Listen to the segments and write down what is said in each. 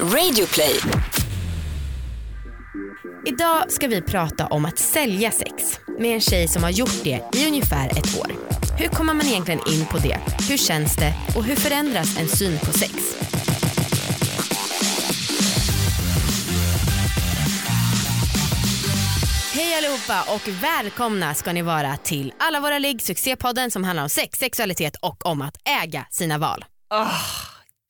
Radioplay. Idag ska vi prata om att sälja sex med en tjej som har gjort det i ungefär ett år. Hur kommer man egentligen in på det? Hur känns det? Och hur förändras en syn på sex? Hej allihopa och välkomna ska ni vara till Alla våra ligg, succépodden som handlar om sex, sexualitet och om att äga sina val. Oh,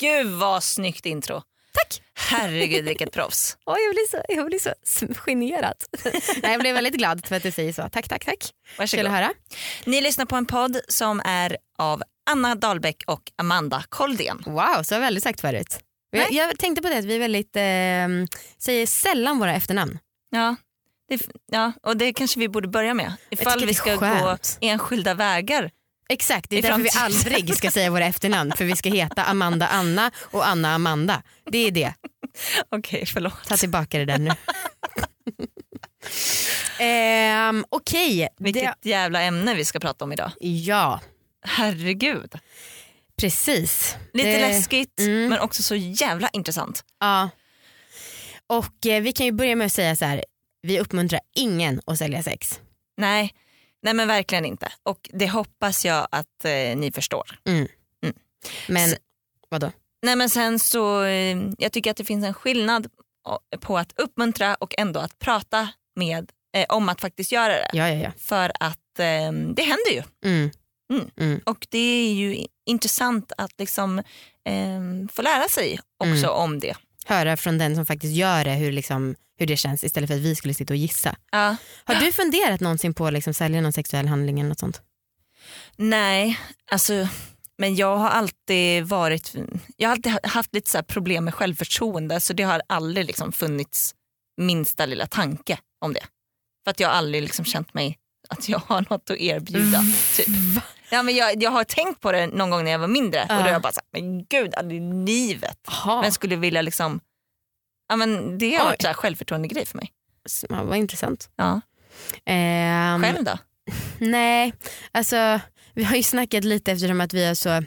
gud vad snyggt intro. Tack! Herregud vilket proffs. Oh, jag, blir så, jag blir så generad. Nej, jag blev väldigt glad för att du säger så. Tack, tack, tack. Varsågod. Kul höra. Ni lyssnar på en podd som är av Anna Dahlbäck och Amanda Koldén. Wow, så har vi aldrig sagt förut. Jag, jag, tänkte på det att vi väldigt, eh, säger sällan våra efternamn. Ja. Det, ja, och det kanske vi borde börja med. Ifall vi ska gå enskilda vägar. Exakt, det är därför vi aldrig ska säga våra efternamn. För vi ska heta Amanda Anna och Anna Amanda. Det är det. Okej, okay, förlåt. Ta tillbaka det där nu. ehm, Okej. Okay. Vilket det... jävla ämne vi ska prata om idag. Ja. Herregud. Precis. Lite det... läskigt mm. men också så jävla intressant. Ja. Och eh, vi kan ju börja med att säga så här. Vi uppmuntrar ingen att sälja sex. Nej, nej men verkligen inte. Och det hoppas jag att eh, ni förstår. Mm. Mm. Men S vadå? Nej men sen så, eh, jag tycker att det finns en skillnad på att uppmuntra och ändå att prata med eh, om att faktiskt göra det. Ja, ja, ja. För att eh, det händer ju. Mm. Mm. Mm. Och det är ju intressant att liksom eh, få lära sig också mm. om det. Höra från den som faktiskt gör det hur, liksom, hur det känns istället för att vi skulle sitta och gissa. Ja. Har du funderat någonsin på att liksom sälja någon sexuell handling eller något sånt? Nej, alltså men jag har alltid varit, jag har alltid haft lite så problem med självförtroende så det har aldrig liksom funnits minsta lilla tanke om det. För att jag har aldrig liksom känt mig att jag har något att erbjuda. Typ. Ja, men jag, jag har tänkt på det någon gång när jag var mindre uh. och då har jag bara sagt, men gud aldrig livet. Aha. Men skulle vilja liksom, ja, men det har Oj. varit en självförtroende grej för mig. Ja, vad intressant. Ja. Um, Själv då? Nej, alltså vi har ju snackat lite eftersom att vi har så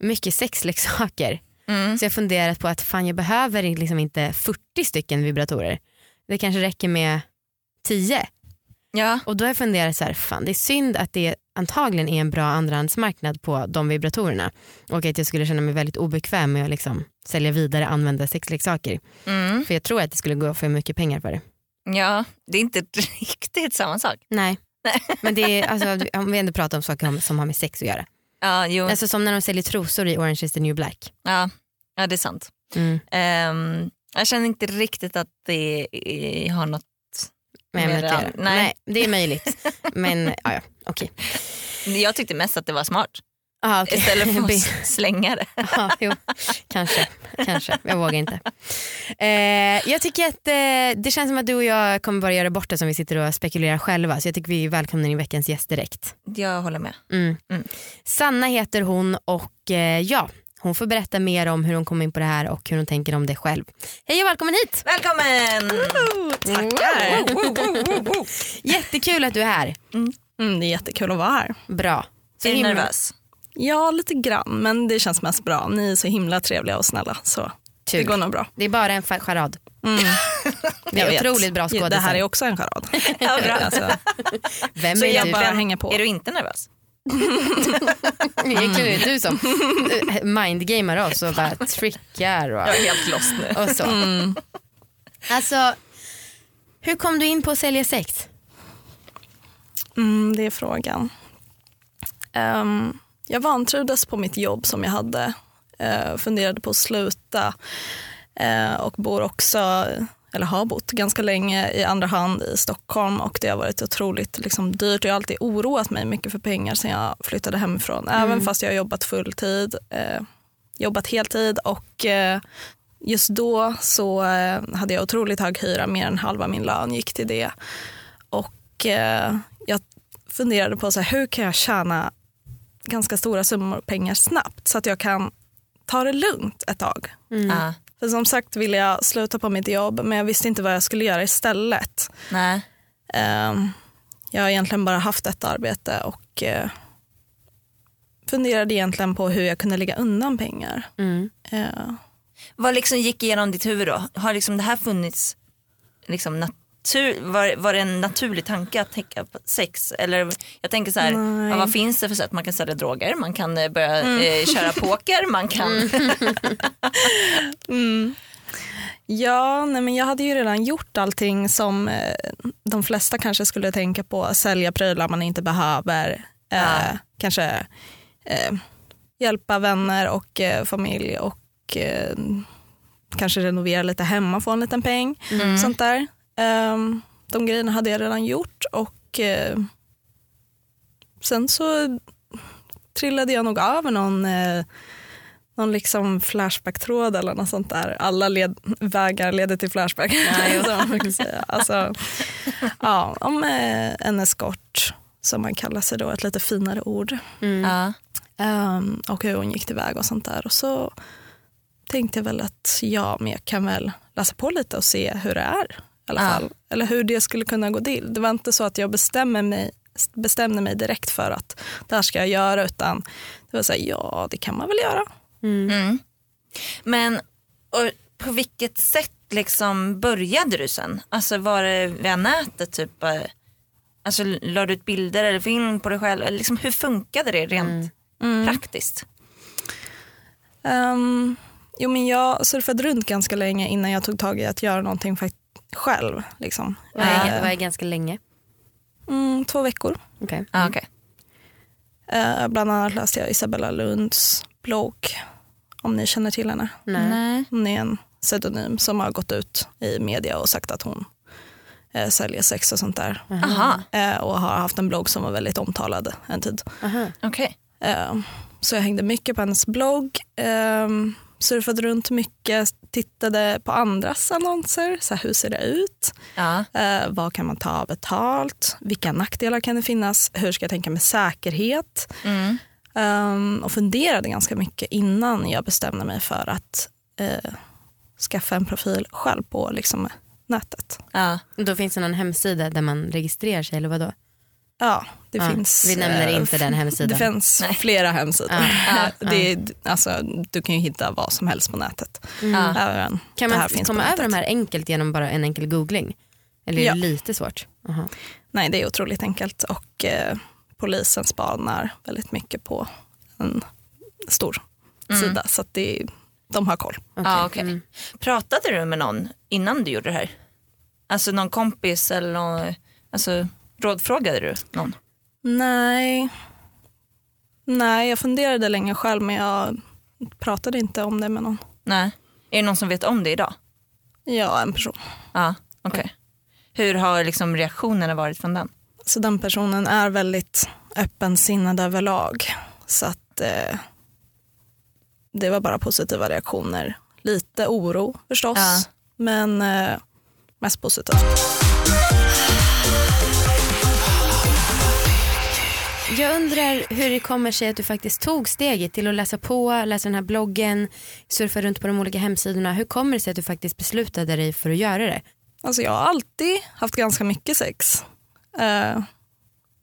mycket sexleksaker. Mm. Så jag har funderat på att fan jag behöver liksom inte 40 stycken vibratorer. Det kanske räcker med 10. Ja. Och då har jag funderat så här, fan det är synd att det antagligen är en bra andrahandsmarknad på de vibratorerna. Och att jag skulle känna mig väldigt obekväm med att liksom sälja vidare använda sexleksaker. Mm. För jag tror att det skulle gå få mycket pengar för det. Ja, det är inte riktigt samma sak. Nej. Men det är, alltså, om vi ändå pratar om saker som har med sex att göra. Ja, jo. Alltså som när de säljer trosor i Orange is the new black. Ja, ja det är sant. Mm. Um, jag känner inte riktigt att det har något med att göra. Nej. Nej, det är möjligt. Men ja, ja okej. Okay. Jag tyckte mest att det var smart. Aha, okay. Istället för att slänga det. Aha, jo. Kanske, kanske. Jag vågar inte. Eh, jag tycker att eh, det känns som att du och jag kommer bara göra bort det som vi sitter och spekulerar själva. Så jag tycker vi välkomnar in veckans gäst direkt. Jag håller med. Mm. Mm. Sanna heter hon och eh, ja, hon får berätta mer om hur hon kom in på det här och hur hon tänker om det själv. Hej och välkommen hit! Välkommen! Tackar! Jättekul att du är här. Mm. Mm, det är jättekul att vara här. Bra. Så är du nervös? Ja, lite grann. Men det känns mest bra. Ni är så himla trevliga och snälla. Så Tur. det går nog bra. Det är bara en charad. Mm. Det är otroligt bra skådisar. Det här är också en charad. ja, bra. Alltså. Vem så är jag du? bara hänger på. Är du inte nervös? Egentligen är det du som mindgamar oss och bara trickar. Och, jag är helt lost nu. Och så. Mm. Alltså, hur kom du in på att sälja sex? Mm, det är frågan. Um, jag vantrivdes på mitt jobb som jag hade. Uh, funderade på att sluta uh, och bor också, eller har bott ganska länge i andra hand i Stockholm och det har varit otroligt liksom, dyrt. Jag har alltid oroat mig mycket för pengar sen jag flyttade hemifrån. Mm. Även fast jag har jobbat fulltid, uh, jobbat heltid och just då så hade jag otroligt hög hyra, mer än halva min lön gick till det. Och jag funderade på så här, hur kan jag tjäna ganska stora summor pengar snabbt så att jag kan ta det lugnt ett tag. Mm. För som sagt ville jag sluta på mitt jobb men jag visste inte vad jag skulle göra istället. Nej. Uh, jag har egentligen bara haft ett arbete och uh, funderade egentligen på hur jag kunde lägga undan pengar. Mm. Vad liksom gick igenom ditt huvud då? Har liksom det här funnits liksom natur, var, var det en naturlig tanke att tänka på sex? Eller jag tänker så här, ja, vad finns det för sätt? Man kan sälja droger, man kan eh, börja eh, köra poker, man kan... Mm. Ja, nej men jag hade ju redan gjort allting som eh, de flesta kanske skulle tänka på. Sälja prylar man inte behöver. Eh, Ja. Kanske eh, hjälpa vänner och eh, familj och eh, kanske renovera lite hemma, få en liten peng. Mm. Sånt där. Ehm, de grejerna hade jag redan gjort och eh, sen så trillade jag nog över någon, eh, någon liksom flashback-tråd eller något sånt där. Alla led, vägar leder till flashback. säga. Alltså, ja, om eh, en eskort som man kallar sig då, ett lite finare ord. Mm. Ehm, och hur hon gick tillväga och sånt där. Och så tänkte jag väl att ja, men jag kan väl läsa på lite och se hur det är. Alla Ja. fall. Eller hur det skulle kunna gå till. Det var inte så att jag bestämmer mig, bestämde mig direkt för att det här ska jag göra utan det var så här, ja det kan man väl göra. Mm. Men och på vilket sätt liksom började du sen? Alltså var det via nätet typ? eh, Alltså la du ut bilder eller film på dig själv? Eller liksom, hur funkade det rent praktiskt? Ehm, jo, men jag surfade runt ganska länge innan jag tog tag i att göra någonting själv. Liksom. Vad, är, Eh, vad är ganska länge? mm, två veckor. Okej. Ah, okej. Eh, bland annat läste jag Isabella Lunds blogg, om ni känner till henne. Nej. Hon är en pseudonym som har gått ut i media och sagt att hon eh, säljer sex och sånt där. Aha, Eh, och har haft en blogg som var väldigt omtalad en tid. Aha. okej. Eh, så jag hängde mycket på hennes blogg, eh, surfade runt mycket, tittade på andras annonser. Så här, hur ser det ut? Ja. Eh, vad kan man ta betalt? Vilka nackdelar kan det finnas? Hur ska jag tänka med säkerhet? Mm. Um, och funderade ganska mycket innan jag bestämde mig för att eh, skaffa en profil själv på liksom, nätet. Ja. Då finns det någon hemsida där man registrerar sig eller vadå? Ja, det Ja, finns. vi nämner eh, inte den hemsidan. Det finns Nej. flera hemsidor. Ja, ja, det är, alltså, du kan ju hitta vad som helst på nätet. Ja. Även Kan man finns komma över de här enkelt genom bara en enkel googling? Eller är det lite svårt? Aha. Nej, det är otroligt enkelt och eh, polisen spanar väldigt mycket på en stor Mm. sida så att det, de har koll. Okej. Ja, okej. Mm. Pratade du med någon innan du gjorde det här? Alltså någon kompis eller någon, alltså rådfrågade du någon? Nej. Nej, jag funderade länge själv men jag pratade inte om det med någon. Nej. Är det någon som vet om det idag? Ja, en person. Ja, okej. Hur har liksom reaktionerna varit från den? Så den personen är väldigt öppensinnad överlag. Så att eh, det var bara positiva reaktioner. Lite oro förstås, Ja. men eh, mest positivt. Jag undrar hur det kommer sig att du faktiskt tog steget till att läsa på, läsa den här bloggen, surfa runt på de olika hemsidorna. Hur kommer det sig att du faktiskt beslutade dig för att göra det? Alltså jag har alltid haft ganska mycket sex. Eh,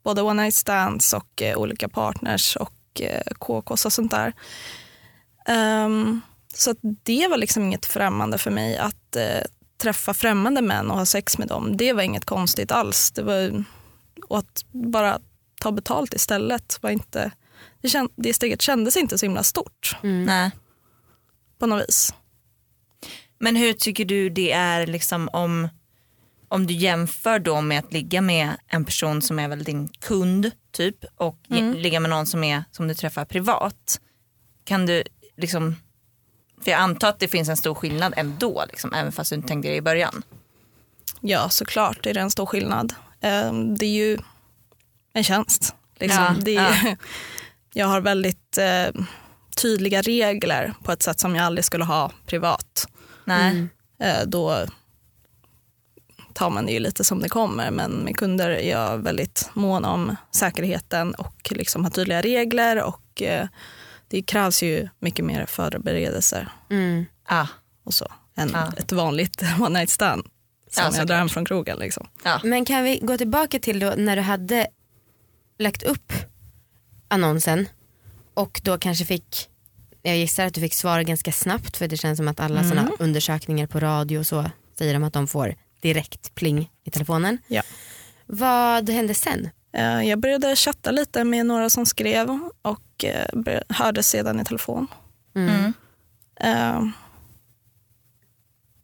både one night stands och eh, olika partners och eh, KKs och sånt där. Um, så att det var liksom inget främmande för mig att eh, träffa främmande män och ha sex med dem. Det var inget konstigt alls. Det, var, och att bara ta betalt istället var inte... Det, känd, det steget kändes inte så himla stort Nej. på något vis. Men hur tycker du det är liksom om, om du jämför då med att ligga med en person som är väl din kund typ och ge- ligga med någon som, är, som du träffar privat. Kan du liksom, för jag antar att det finns en stor skillnad ändå, liksom, även fast du inte tänkte det i början. Ja, såklart är det en stor skillnad. Ehm, Det är ju en tjänst. Liksom. Ja, det är, ja. Jag har väldigt eh, tydliga regler på ett sätt som jag aldrig skulle ha privat. Nej. Eh, Då tar man det ju lite som det kommer men med kunder är jag väldigt mån om säkerheten och liksom har tydliga regler och eh, det krävs ju mycket mer förberedelser Mm. Ah, och så än Ja. ett vanligt one night stand som Ja, jag drar hem från krogen. Liksom. ja. Men kan vi gå tillbaka till då när du hade lagt upp annonsen och då kanske fick jag gissar att du fick svar ganska snabbt för det känns som att alla sådana undersökningar på radio och så säger de att de får direkt pling i telefonen. Ja. Vad hände sen? Eh, Jag började chatta lite med några som skrev och eh, hörde sedan i telefon. Mm. Eh,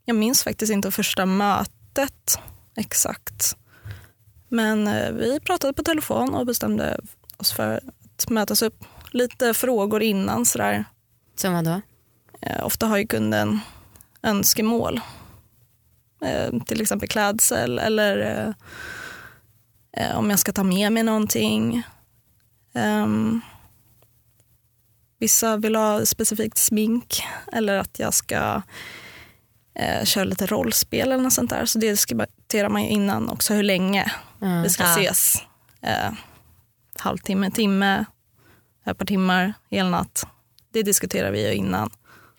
Jag minns faktiskt inte första mötet exakt. Men eh, vi pratade på telefon och bestämde oss för att mötas upp. Lite frågor innan sådär. Som vad då? Eh, Ofta har ju kunden önskemål. Eh, Till exempel klädsel eller om jag ska ta med mig någonting. Ehm, Vissa vill ha specifikt smink eller att jag ska eh, köra lite rollspel eller något sånt där. Så det diskuterar man ju innan också hur länge Ja. vi ska Ja. ses. Eh, halvtimme, timme, ett par timmar, hel natt. Det diskuterar vi ju innan.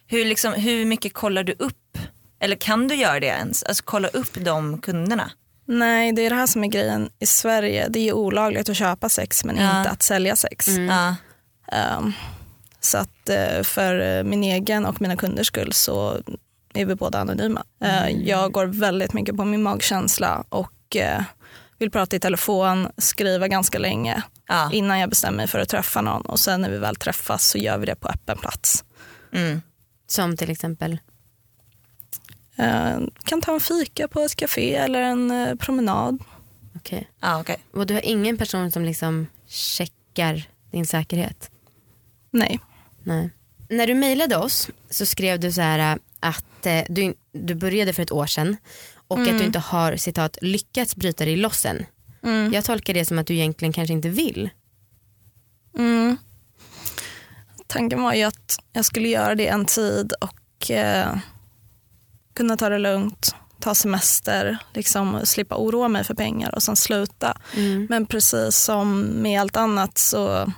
Hur, liksom, hur mycket kollar du upp? Eller kan du göra det ens? Alltså kolla upp de kunderna? Nej, det är det här som är grejen i Sverige. Det är olagligt att köpa sex men Ja. inte att sälja sex. Ja. Ehm, så att eh, för min egen och mina kunders skull så är vi båda anonyma. Eh, Jag går väldigt mycket på min magkänsla och eh, vill prata i telefon, skriva ganska länge Ja. innan jag bestämmer mig för att träffa någon och sen när vi väl träffas så gör vi det på öppen plats. Mm. Som till exempel? Eh, Kan ta en fika på ett café eller en promenad. Okej. Ja, okej. Och du har ingen person som liksom checkar din säkerhet? Nej. Nej. När du mejlade oss så skrev du så här att eh, du, du började för ett år sedan och att du inte har citat lyckats bryta dig loss än. Mm. Jag tolkar det som att du egentligen kanske inte vill. Mm. Tanken var ju att jag skulle göra det en tid och eh, kunna ta det lugnt, ta semester, liksom slippa oroa mig för pengar och sen sluta. Men precis som med allt annat så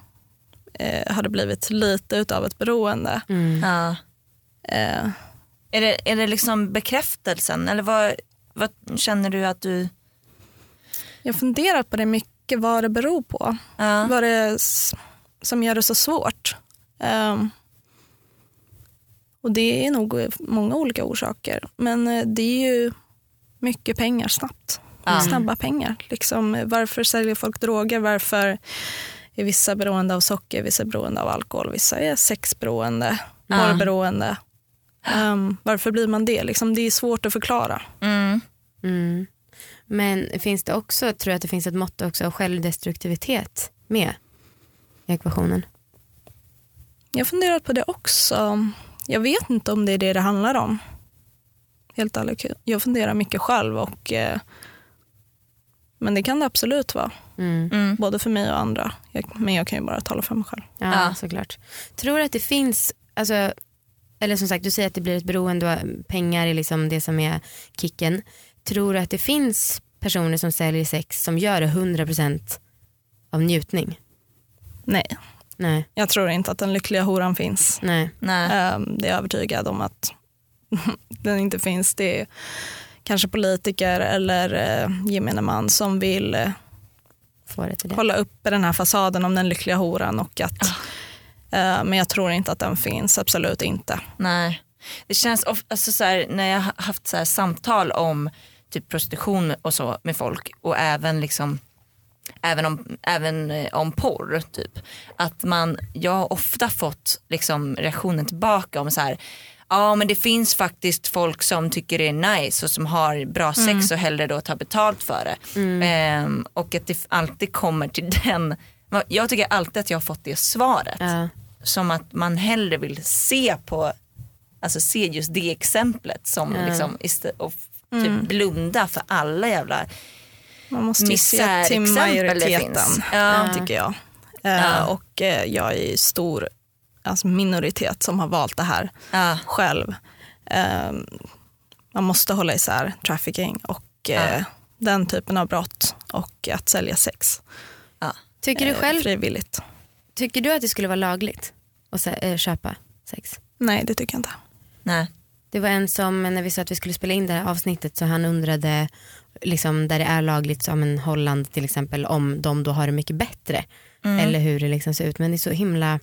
eh, har det blivit lite utav ett beroende. Mm. Ja. Eh, Är, det, är det liksom bekräftelsen eller vad, vad känner du att du... jag har funderat på det mycket, vad det beror på. Ja. Vad det är som gör det så svårt. Ehm, och det är nog många olika orsaker. Men eh, det är ju mycket pengar snabbt. Ja. Snabba pengar. Liksom, varför säljer folk droger? Varför är vissa beroende av socker, vissa är beroende av alkohol, vissa är sexberoende, porrberoende. Ehm, varför blir man det? Liksom, det är svårt att förklara. Mm. Mm. Men finns det också, tror jag att det finns ett mått också av självdestruktivitet med i ekvationen? Jag har funderat på det också. Jag vet inte om det är det det handlar om. Helt ärligt. Jag funderar mycket själv. Och, eh, men det kan det absolut vara. Mm. Mm. Både för mig och andra. Jag, men jag kan ju bara tala för mig själv. Ja, Ja. såklart. Tror du att det finns, alltså, eller som sagt du säger att det blir ett beroende och pengar är liksom det som är kicken. Tror du att det finns personer som säljer sex som gör det 100% av njutning? Nej, Nej, jag tror inte att den lyckliga horan finns. nej. Nej. Ehm, det är jag övertygad om att den inte finns. Det är kanske politiker eller eh, gemene man som vill eh, Får det till det. hålla uppe den här fasaden om den lyckliga horan. Och att, eh, men jag tror inte att den finns, absolut inte. Nej. Det känns of, alltså så här, när jag har haft så samtal om typ prostitution och så med folk och även liksom Även om, även eh, om porr typ. Att man, jag har ofta fått liksom reaktionen tillbaka om så här Ja men det finns faktiskt folk som tycker det är nice och som har bra sex och hellre då tar betalt för det. Ehm, och att det alltid kommer till den, jag tycker alltid att jag har fått det svaret Ja. som att man hellre vill se på, alltså se just det exemplet som Ja. liksom, och typ blunda för alla jävla Man måste ju se till majoriteten. Ja. tycker jag. Eh, Ja. Och eh, jag är ju stor alltså minoritet som har valt det här Ja, själv. Eh, man måste hålla isär trafficking och eh, den typen av brott och att sälja sex. Tycker, du eh, själv, frivilligt. tycker du att det skulle vara lagligt att eh, köpa sex? Nej, det tycker jag inte. Nej. Det var en som, när vi sa att vi skulle spela in det här avsnittet så han undrade liksom, där det är lagligt som en Holland till exempel om de då har det mycket bättre. Eller hur det liksom ser ut. Men det är så himla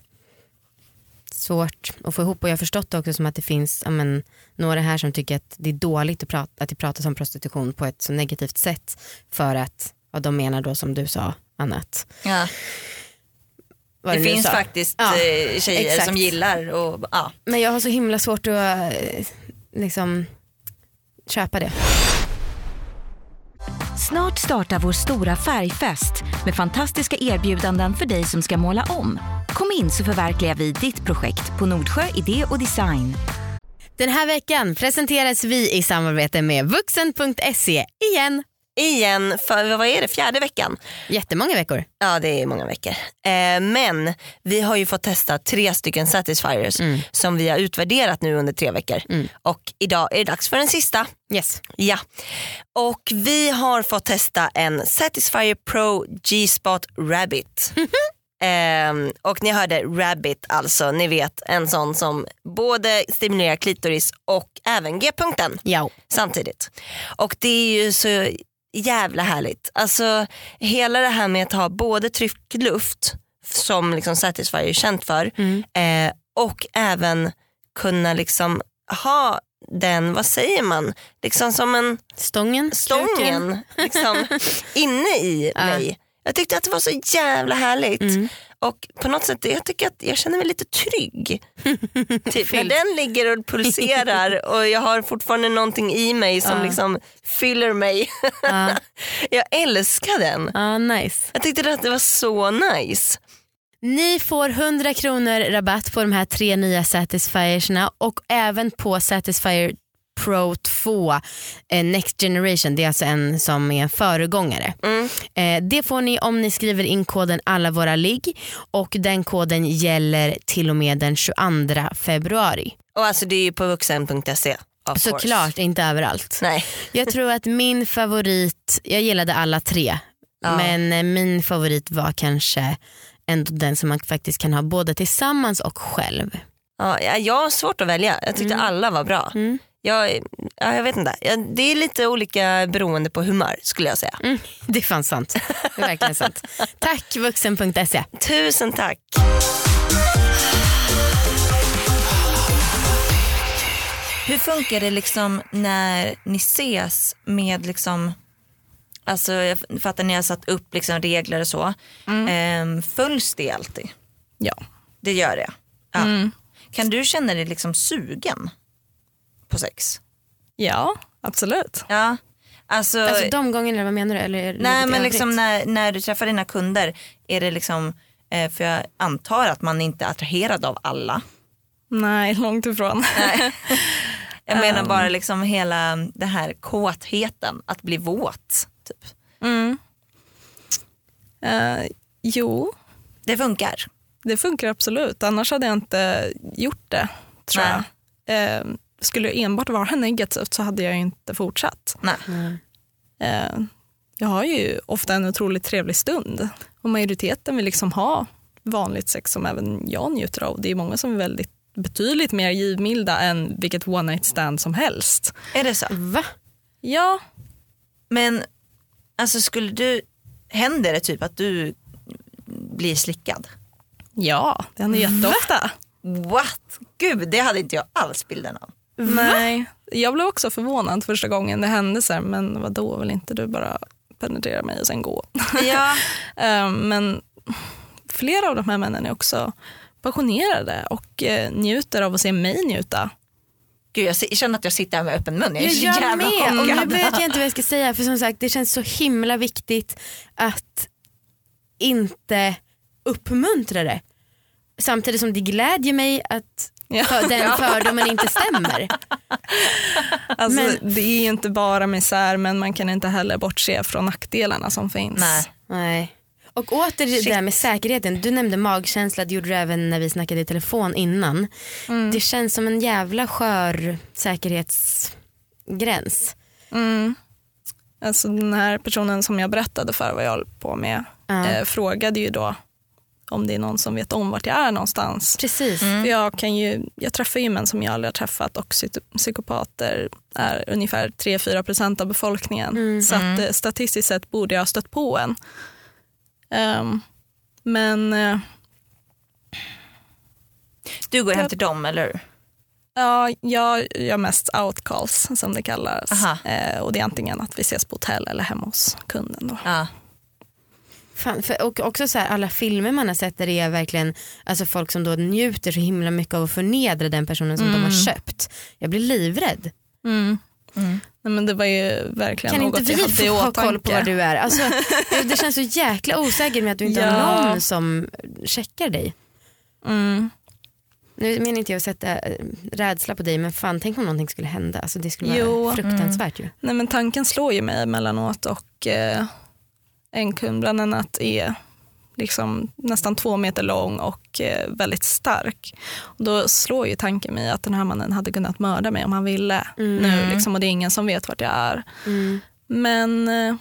svårt att få ihop och jag har förstått också som att det finns men, några här som tycker att det är dåligt att, prata, att det pratas om prostitution på ett så negativt sätt för att ja, de menar då som du sa annat. Ja. Det nu finns sa. faktiskt Ja, eh, tjejer exakt. som gillar och ja. Men jag har så himla svårt att eh, liksom köpa det. Snart startar vår stora färgfest med fantastiska erbjudanden för dig som ska måla om. Kom in så förverkligar vi ditt projekt på Nordsjö Idé och Design. Den här veckan presenteras vi i samarbete med vuxen.se igen. Igen, för vad är det, fjärde veckan? Jättemånga veckor. Ja det är många veckor. Eh, men vi har ju fått testa tre stycken Satisfiers som vi har utvärderat nu under tre veckor. Och idag är det dags för den sista. Yes. Ja. Och vi har fått testa en Satisfyer Pro G-Spot Rabbit. Ehm, och ni hörde Rabbit alltså, ni vet en sån som både stimulerar klitoris och även G-punkten Ja. samtidigt. Och det är ju så jävla härligt. Alltså hela det här med att ha både tryckluft som liksom Satisfyer är känt för eh, och även kunna liksom ha den, vad säger man, liksom som en Stången. stången liksom, inne i mig. Jag tyckte att det var så jävla härligt. Mm. Och på något sätt, jag tycker att jag känner mig lite trygg. typ, när den ligger och pulserar och jag har fortfarande någonting i mig som Ja. liksom fyller mig. Ja. jag älskar den. Ja, nice. Jag tyckte att det var så nice. Ni får 100 kronor rabatt på de här tre nya Satisfiersna och även på Satisfyer Pro 2 eh, Next Generation. Det är alltså en som är en föregångare. Mm. Eh, det får ni om ni skriver in koden alla våra ligg och den koden gäller till och med den 22 februari. Och alltså det är ju på vuxen.se. Såklart inte överallt. Nej. Jag tror att min favorit, jag gillade alla tre, Ja. men eh, min favorit var kanske ändå den som man faktiskt kan ha både tillsammans och själv. Ja, ja, jag har svårt att välja. Jag tyckte alla var bra. Mm. Jag, ja, jag vet inte. Det är lite olika beroende på humör skulle jag säga. Mm, det är fan sant. Det är verkligen sant. Tack vuxen.se. Tusen tack. Hur funkar det liksom när ni ses med liksom Alltså jag fattar ni har satt upp liksom regler och så. Ehm, följs det alltid? Ja. Det gör det? Ja. Kan du känna dig liksom sugen på sex? ja, absolut. Ja. Alltså, Alltså de gångerna, vad menar du? Eller nej men liksom när, när du träffar dina kunder, är det liksom, eh, för jag antar att man inte är attraherad av alla. Nej, långt ifrån. Jag menar bara liksom hela det här kåtheten, att bli våt. Typ. Mm. Eh, jo, Det funkar. det funkar absolut. Annars hade jag inte gjort det, tror Nej. jag. Eh, skulle det enbart vara negativt så hade jag inte fortsatt. Nej. Mm. Eh, jag har ju ofta en otroligt trevlig stund och majoriteten vill liksom ha vanligt sex som även jag njuter av. Det är många som är väldigt betydligt mer givmilda än vilket one night stand som helst. Är det så? Va? Ja, Men alltså skulle du, händer det typ att du blir slickad? ja det händer jätteofta. What? Gud, det hade inte jag alls bilden av. Nej, jag blev också förvånad första gången det hände. Så här, men vad då vill inte du bara penetrera mig och sen gå? Ja. Eh, men flera av de här männen är också passionerade och eh, njuter av att se mig njuta. Gud, jag känner att jag sitter här med öppen mun. Jag är Jag så gör jävla med och nu chockad. vet jag inte vad jag ska säga för som sagt det känns så himla viktigt att inte uppmuntra det. Samtidigt som det glädjer mig att Ja. för, den fördomen inte stämmer. Alltså, Men- Det är ju inte bara misär men man kan inte heller bortse från nackdelarna som finns. Nej. Nej. Och åter det där med säkerheten, du nämnde magkänsla, det gjorde du även när vi snackade i telefon innan. Det känns som en jävla skör säkerhetsgräns. Mm. Alltså den här personen som jag berättade för vad jag håller på med Ja. eh, frågade ju då om det är någon som vet om vart jag är någonstans. Precis. För jag, kan ju, jag träffar ju män som jag aldrig har träffat och psy- psykopater är ungefär 3-4% av befolkningen. Så att, eh, statistiskt sett borde jag ha stött på en. Ehm, men eh, Du går hem till dem eller hur? Ja, jag gör mest outcalls som det kallas. Eh, och det är antingen att vi ses på hotell eller hemma hos kunden. Då. Ja. Fan, för, och också så här, alla filmer man har sett där det är verkligen alltså folk som då njuter så himla mycket av att förnedra den personen som de har köpt. Jag blir livrädd. Nej, men det var ju verkligen Kan något inte jag vi få ha koll på vad du är? Alltså, det känns så jäkla osäkert med att du inte Ja. har någon som checkar dig. Mm. Nu menar inte jag att sätta eh, rädsla på dig men fan tänk om någonting skulle hända. Alltså, det skulle vara Jo. fruktansvärt ju. Nej, men tanken slår ju mig emellanåt och eh, en kund bland annat är liksom nästan två meter lång och eh, väldigt stark. Och då slår ju tanken mig att den här mannen hade kunnat mörda mig om han ville nu liksom, och det är ingen som vet vart jag är. Mm. Men eh,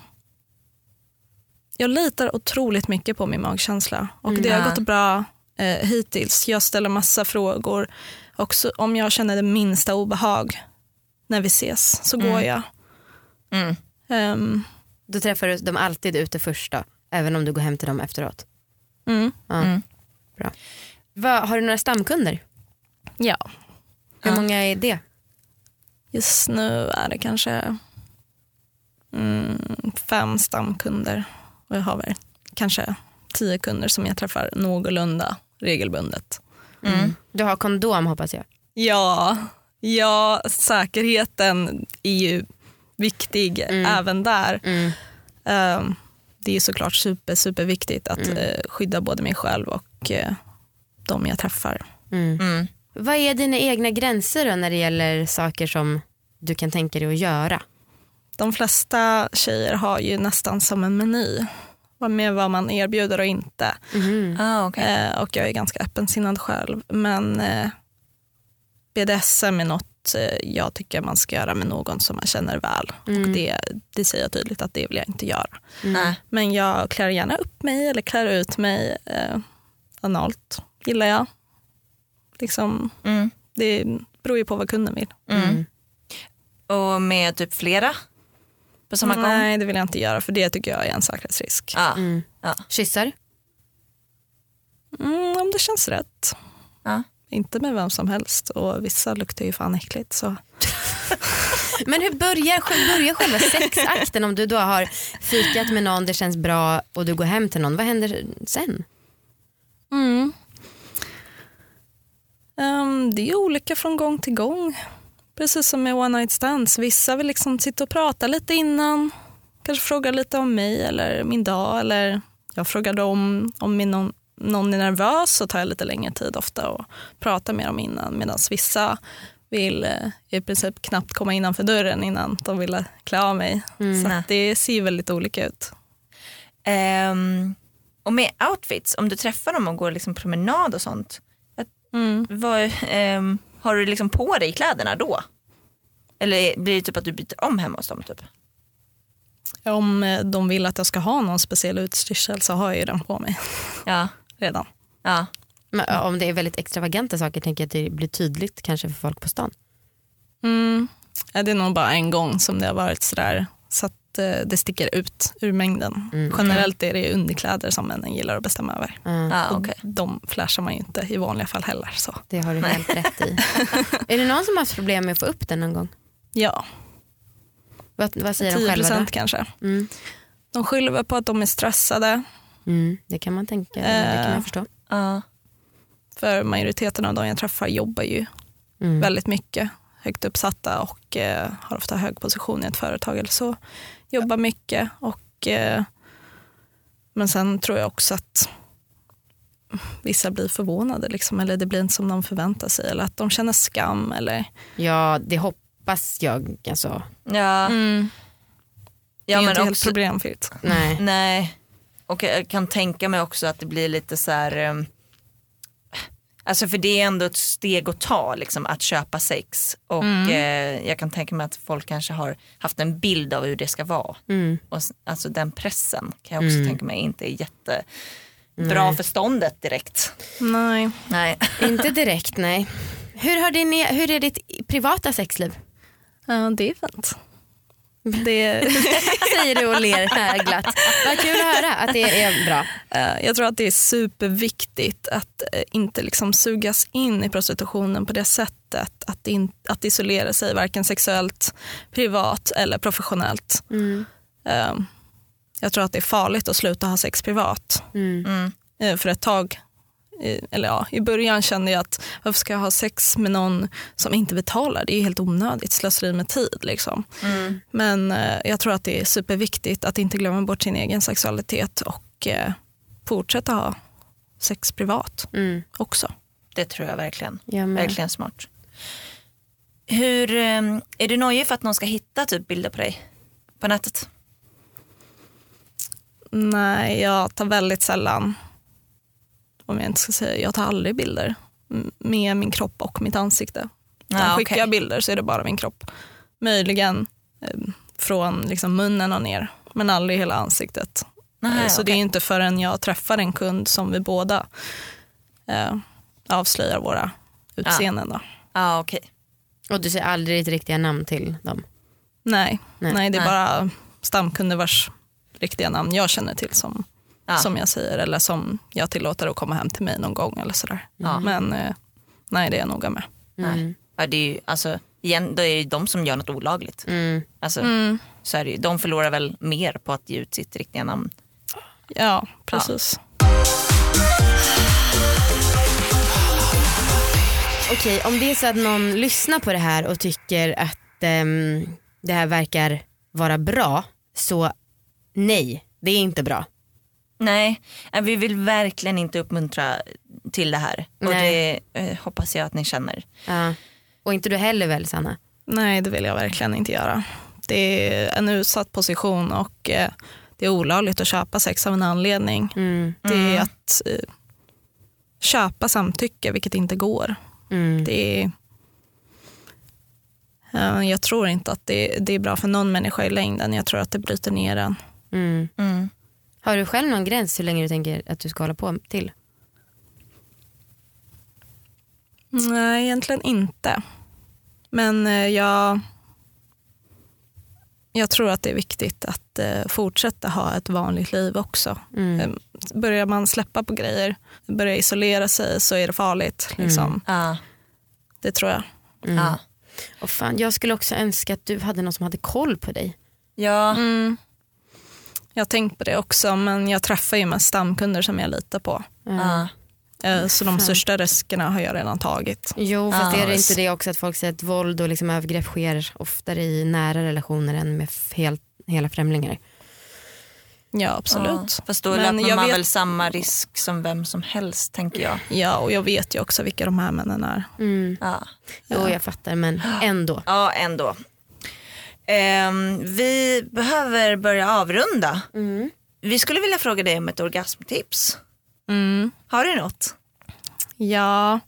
jag litar otroligt mycket på min magkänsla och det har gått bra eh, hittills. Jag ställer massa frågor. Också om jag känner det minsta obehag när vi ses så går jag. Mm. Då träffar du dem alltid ute först då, även om du går hem till dem efteråt. mm, Ja. Mm. Bra. Vad, har du några stamkunder? ja. Hur Ja. många är det? Just nu är det kanske mm, fem stamkunder och jag har väl kanske tio kunder som jag träffar någorlunda regelbundet. Mm. Du har kondom hoppas jag. Ja, ja säkerheten är ju viktig Mm. även där. Mm. Ehm, det är såklart super, super viktigt att Mm. eh, skydda både mig själv och eh, de jag träffar. Mm. Mm. Vad är dina egna gränser då när det gäller saker som du kan tänka dig att göra? De flesta tjejer har ju nästan som en meny vad- med vad man erbjuder och inte. Mhm. Ah, okay. Eh, och jag är ganska öppensinnad själv. Men eh, BDSM är något eh, jag tycker man ska göra med någon som man känner väl. Mm. Och det, det säger jag tydligt att det vill jag inte göra. Nej. Men jag klär gärna upp mig eller klär ut mig. Eh, analt gillar jag. Liksom, Mm. det beror ju på vad kunden vill. Mm. Och med typ flera på samma gång? Nej, det vill jag inte göra för det tycker jag är en säkerhetsrisk. Ja. Mm. Ja. Kyssar? Mm, om det känns rätt. Ja. Inte med vem som helst och vissa luktar ju fan äckligt. Så. Men hur börjar, börjar själva sexakten om du då har fikat med någon, det känns bra och du går hem till någon. Vad händer sen? Mm. Ehm, det är olika från gång till gång. Precis som med one night stands. Vissa vill liksom sitta och prata lite innan. Kanske fråga lite om mig eller min dag. Eller jag frågar dem om min någon, är nervös så tar jag lite längre tid ofta och pratar med dem innan. Medan vissa vill eh, i princip knappt komma innanför dörren innan de vill klä av mig. Så att det ser väldigt olika ut. Ehm, och med outfits, om du träffar dem och går liksom promenad och sånt. Mm. Vad, ehm, har du liksom på dig kläderna då? Eller blir det typ att du byter om hemma hos dem? Typ? Om eh, de vill att jag ska ha någon speciell utstyrsel så har jag ju den på mig Ja. Redan. ja. Men, Om det är väldigt extravaganta saker tänker jag att det blir tydligt kanske för folk på stan. Mm. Ja, det är nog bara en gång som det har varit sådär så att eh, det sticker ut ur mängden. Mm. Generellt är det underkläder som männen gillar att bestämma över. Ja, Ah, Och okej. de flashar man ju inte i vanliga fall heller. Så. det har du helt rätt i. är det någon som har haft problem med att få upp den någon gång? Ja, Vad, vad säger de 10 själva då? procent kanske. Mm. De skyller på att de är stressade Mm, det kan man tänka, det kan Eh. man förstå. Ja. för majoriteten av de jag träffar jobbar ju Mm. väldigt mycket. Högt uppsatta och eh, har ofta hög position i ett företag eller så. Jobbar mycket och eh, men sen tror jag också att vissa blir förvånade liksom, eller det blir inte som de förväntar sig eller att de känner skam eller Ja det hoppas jag. Alltså. Ja. det ja är men inte helt också, problemfritt. Nej. nej. Och jag kan tänka mig också att det blir lite så här. ehm, Alltså för det är ändå ett steg att ta liksom, att köpa sex och eh, jag kan tänka mig att folk kanske har haft en bild av hur det ska vara. Mm. Och, alltså den pressen kan jag också Mm. tänka mig inte är jättebra för ståndet direkt. Nej. Nej. Inte direkt nej. Hur, har din, hur är ditt privata sexliv? Ja, det är fint. Det, Säger du och ler glatt. Vad kul att höra att det är bra. eh, jag tror att det är superviktigt att eh, inte liksom sugas in i prostitutionen på det sättet. Att, in, att isolera sig varken sexuellt, privat eller professionellt. Mm. Eh, jag tror att det är farligt att sluta ha sex privat. Mm. Mm. För ett tag, eller ja, i början kände jag att varför ska jag ha sex med någon som inte betalar? Det är ju helt onödigt, slöseri med tid. Liksom. Mm. Men eh, jag tror att det är superviktigt att inte glömma bort sin egen sexualitet och eh, fortsätta ha sex privat Mm. också. Det tror jag verkligen. Jag med. Verkligen smart. Hur, eh, är du nojig för att någon ska hitta typ bilder på dig på nätet? Nej, jag tar väldigt sällan, om jag inte ska säga, jag tar aldrig bilder med min kropp och mitt ansikte. Ja, Utan skickar jag bilder så är det bara min kropp. Möjligen eh, från liksom munnen och ner, men aldrig hela ansiktet. Nej, Eh, så det är inte förrän jag träffar en kund som vi båda eh, avslöjar våra utseenden. Då. Ja, okej. Och du säger aldrig ditt riktiga namn till dem? Nej, Nej. nej. det är Nej. bara stamkunder vars riktiga namn jag känner till som, Ja. som jag säger eller som jag tillåter att komma hem till mig någon gång eller sådär. Ja. Men eh, nej, det är jag noga med. Nej. Ja, det är ju, alltså, igen, det är ju de som gör något olagligt. Mm. Alltså, Mm. så är det ju. De förlorar väl mer på att ge ut sitt riktiga namn. Ja, precis. Okej, om det är så att någon lyssnar på det här och tycker att ehm, det här verkar vara bra, så nej, det är inte bra. Nej, eh, vi vill verkligen inte uppmuntra till det här. Och Nej. det eh, hoppas jag att ni känner. Ja. Och inte du heller väl Sanna? Nej, det vill jag verkligen inte göra. Det är en utsatt position och eh, det är olagligt att köpa sex av en anledning. Mm. Det är att eh, köpa samtycke, vilket inte går. Mm. Det är, jag tror inte att det, det är bra för någon människa i längden. Jag tror att det bryter ner en. Mm. Mm. Har du själv någon gräns hur länge du tänker att du ska hålla på till? Nej, egentligen inte. Men eh, jag, jag tror att det är viktigt att eh, fortsätta ha ett vanligt liv också. Mm. Eh, Börjar man släppa på grejer, börjar isolera sig så är det farligt. Liksom. Ja. Det tror jag. Mm. Ja. Och fan, jag skulle också önska att du hade någon som hade koll på dig. Ja. Mm. Jag har tänkt på det också, men jag träffar ju mest stamkunder som jag litar på. Ja. Eh, Så de största riskerna har jag redan tagit. Jo, fast Ja. är det inte det också att folk säger att våld och liksom övergrepp sker oftare i nära relationer än med helt, hela främlingar? Ja, absolut. Ja. Fast då Men löper jag man vet- väl samma risk som vem som helst tänker jag. Ja, och jag vet ju också vilka de här männen är. Mm. Ja, Jo, jag fattar, men ändå. ja ändå. Ehm, vi behöver börja avrunda. Mm. Vi skulle vilja fråga dig om ett orgasmtips. Mm. Har du något? Ja,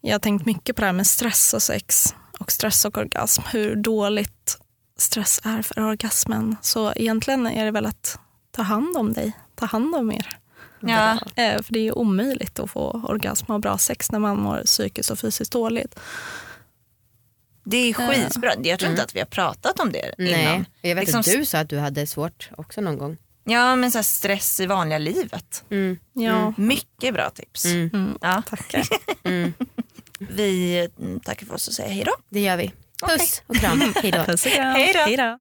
jag har tänkt mycket på det här med stress och sex och stress och orgasm. Hur dåligt stress är för orgasmen. Så egentligen är det väl att ta hand om dig, ta hand om er. Ja. Eh, För det är omöjligt att få orgasm och bra sex när man mår psykiskt och fysiskt dåligt. Det är skitbra. Jag tror inte att vi har pratat om det Nej, innan. jag vet Liksom att du sa att du hade svårt också någon gång. Ja men så här stress i vanliga livet. Mm. Ja, Mycket bra tips. Mm. mm. Ja. tackar. Mm. Vi mm, tackar för oss och säger hej då. Det gör vi. Puss och kram, hejdå. Puss och kram. Hej då. Hej då.